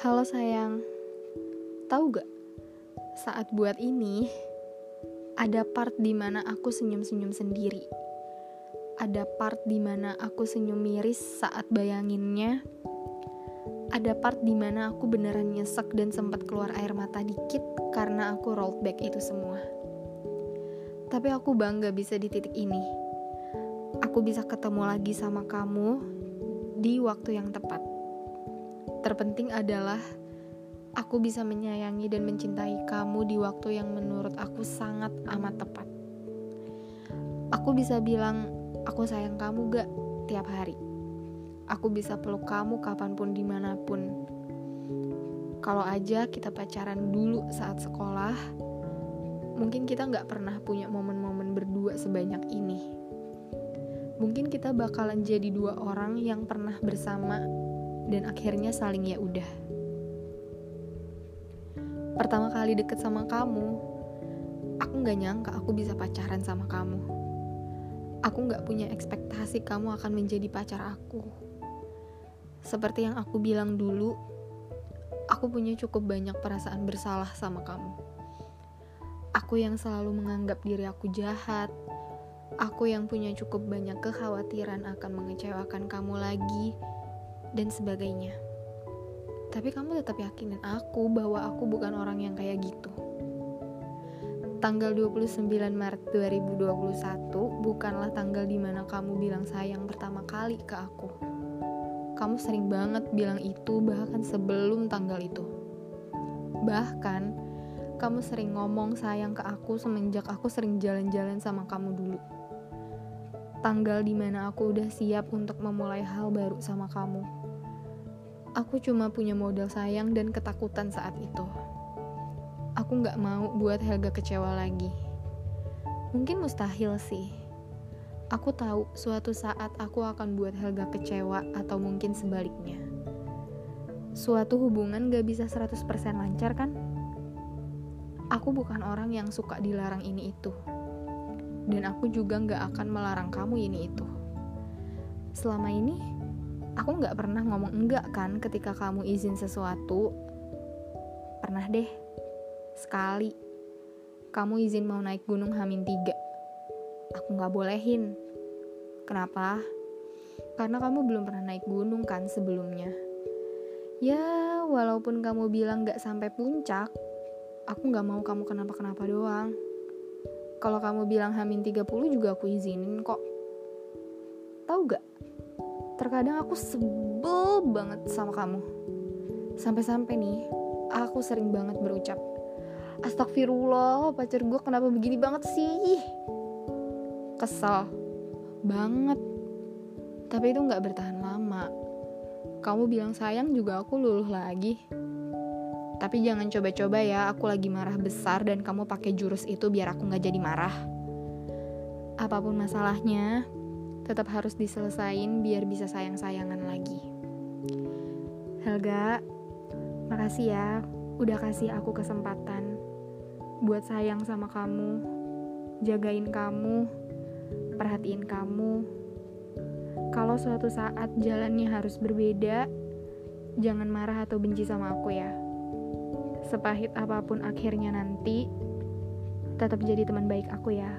Halo sayang, tahu gak? Saat buat ini, ada part di mana aku senyum-senyum sendiri. Ada part di mana aku senyum miris saat bayanginnya. Ada part di mana aku beneran nyesek dan sempat keluar air mata dikit karena aku rolled back itu semua. Tapi aku bangga bisa di titik ini. Aku bisa ketemu lagi sama kamu di waktu yang tepat Terpenting adalah aku bisa menyayangi dan mencintai kamu di waktu yang menurut aku sangat amat tepat. Aku bisa bilang, aku sayang kamu gak tiap hari. Aku bisa peluk kamu kapan pun di mana pun. Kalau aja kita pacaran dulu saat sekolah, mungkin kita gak pernah punya momen-momen berdua sebanyak ini. Mungkin kita bakalan jadi dua orang yang pernah bersama dan akhirnya saling ya udah. Pertama kali deket sama kamu, aku nggak nyangka aku bisa pacaran sama kamu. Aku nggak punya ekspektasi kamu akan menjadi pacar aku. Seperti yang aku bilang dulu, aku punya cukup banyak perasaan bersalah sama kamu. Aku yang selalu menganggap diri aku jahat, aku yang punya cukup banyak kekhawatiran akan mengecewakan kamu lagi, dan sebagainya. Tapi kamu tetap yakinin aku bahwa aku bukan orang yang kayak gitu. Tanggal 29 Maret 2021 bukanlah tanggal di mana kamu bilang sayang pertama kali ke aku. Kamu sering banget bilang itu bahkan sebelum tanggal itu. Bahkan, kamu sering ngomong sayang ke aku semenjak aku sering jalan-jalan sama kamu dulu. Tanggal di mana aku udah siap untuk memulai hal baru sama kamu Aku cuma punya modal sayang dan ketakutan saat itu. Aku gak mau buat Helga kecewa lagi. Mungkin mustahil sih. Aku tahu suatu saat aku akan buat Helga kecewa atau mungkin sebaliknya. Suatu hubungan gak bisa 100% lancar kan? Aku bukan orang yang suka dilarang ini itu. Dan aku juga gak akan melarang kamu ini itu. Selama ini, aku nggak pernah ngomong enggak kan ketika kamu izin sesuatu? Pernah deh. Sekali. Kamu izin mau naik gunung Hamin tiga. Aku nggak bolehin. Kenapa? Karena kamu belum pernah naik gunung kan sebelumnya. Ya walaupun kamu bilang nggak sampai puncak aku nggak mau kamu kenapa-kenapa doang kalau kamu bilang Hamin 30 juga aku izinin kok tahu gak Terkadang aku sebel banget sama kamu. Sampai-sampai nih, aku sering banget berucap, Astagfirullah, pacar gue kenapa begini banget sih? Kesel banget. Tapi itu gak bertahan lama. Kamu bilang sayang juga aku luluh lagi. Tapi jangan coba-coba ya, aku lagi marah besar dan kamu pakai jurus itu biar aku gak jadi marah. Apa pun masalahnya, tetap harus diselesain biar bisa sayang-sayangan lagi. Helga, makasih ya udah kasih aku kesempatan buat sayang sama kamu, jagain kamu, perhatiin kamu. Kalau suatu saat jalannya harus berbeda, jangan marah atau benci sama aku ya. Sepahit apa pun akhirnya nanti, tetap jadi teman baik aku ya.